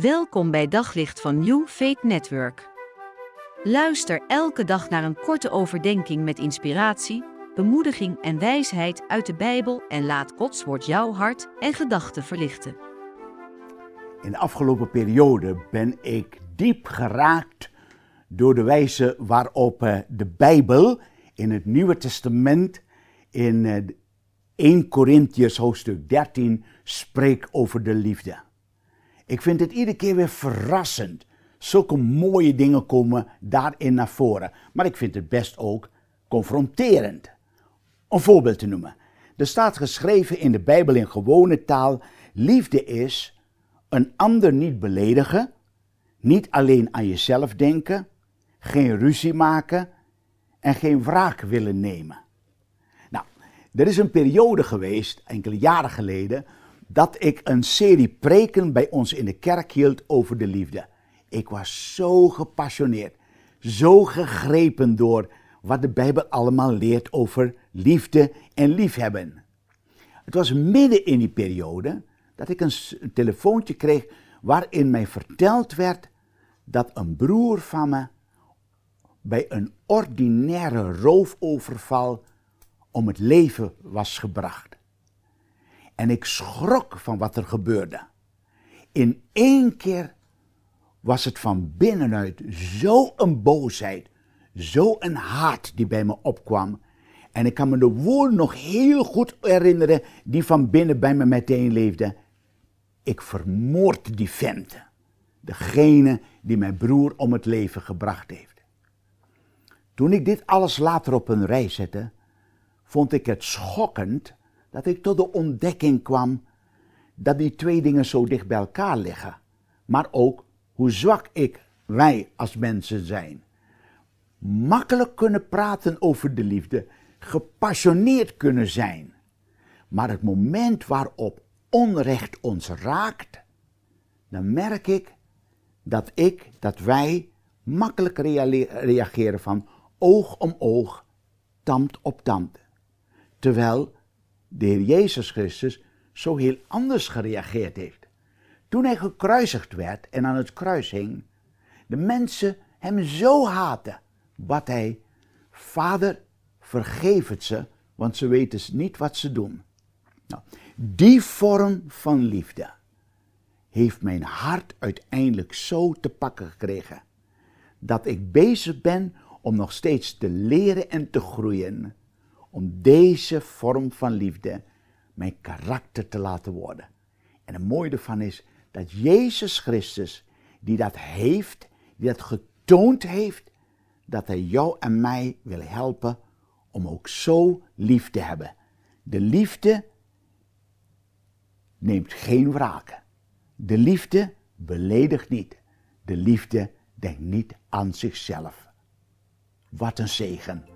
Welkom bij Daglicht van New Faith Network. Luister elke dag naar een korte overdenking met inspiratie, bemoediging en wijsheid uit de Bijbel en laat Gods woord jouw hart en gedachten verlichten. In de afgelopen periode ben ik diep geraakt door de wijze waarop eh, de Bijbel in het Nieuwe Testament in 1 Corinthiërs hoofdstuk 13 spreekt over de liefde. Ik vind het iedere keer weer verrassend. Zulke mooie dingen komen daarin naar voren. Maar ik vind het best ook confronterend. Een voorbeeld te noemen. Er staat geschreven in de Bijbel in gewone taal: liefde is een ander niet beledigen, niet alleen aan jezelf denken, geen ruzie maken en geen wraak willen nemen. Nou, er is een periode geweest, enkele jaren geleden, dat ik een serie preken bij ons in de kerk hield over de liefde. Ik was zo gepassioneerd, zo gegrepen door wat de Bijbel allemaal leert over liefde en liefhebben. Het was midden in die periode dat ik een, telefoontje kreeg waarin mij verteld werd dat een broer van me bij een ordinaire roofoverval om het leven was gebracht. En ik schrok van wat er gebeurde. In één keer was het van binnenuit zo een boosheid, zo een haat die bij me opkwam. En ik kan me de woorden nog heel goed herinneren die van binnen bij me meteen leefden. Ik vermoord die vent. Degene die mijn broer om het leven gebracht heeft. Toen ik dit alles later op een rij zette, vond ik het schokkend dat ik tot de ontdekking kwam dat die twee dingen zo dicht bij elkaar liggen. Maar ook hoe zwak ik, wij als mensen zijn. Makkelijk kunnen praten over de liefde, gepassioneerd kunnen zijn. Maar het moment waarop onrecht ons raakt, dan merk ik dat ik, dat wij makkelijk reageren van oog om oog, tand op tand. Terwijl de Heer Jezus Christus zo heel anders gereageerd heeft. Toen hij gekruisigd werd en aan het kruis hing, de mensen hem zo haten, wat hij, Vader, vergeef het ze, want ze weten niet wat ze doen. Nou, die vorm van liefde heeft mijn hart uiteindelijk zo te pakken gekregen, dat ik bezig ben om nog steeds te leren en te groeien om deze vorm van liefde mijn karakter te laten worden. En het mooie ervan is dat Jezus Christus, die dat heeft, die dat getoond heeft, dat hij jou en mij wil helpen om ook zo lief te hebben. De liefde neemt geen wraken. De liefde beledigt niet. De liefde denkt niet aan zichzelf. Wat een zegen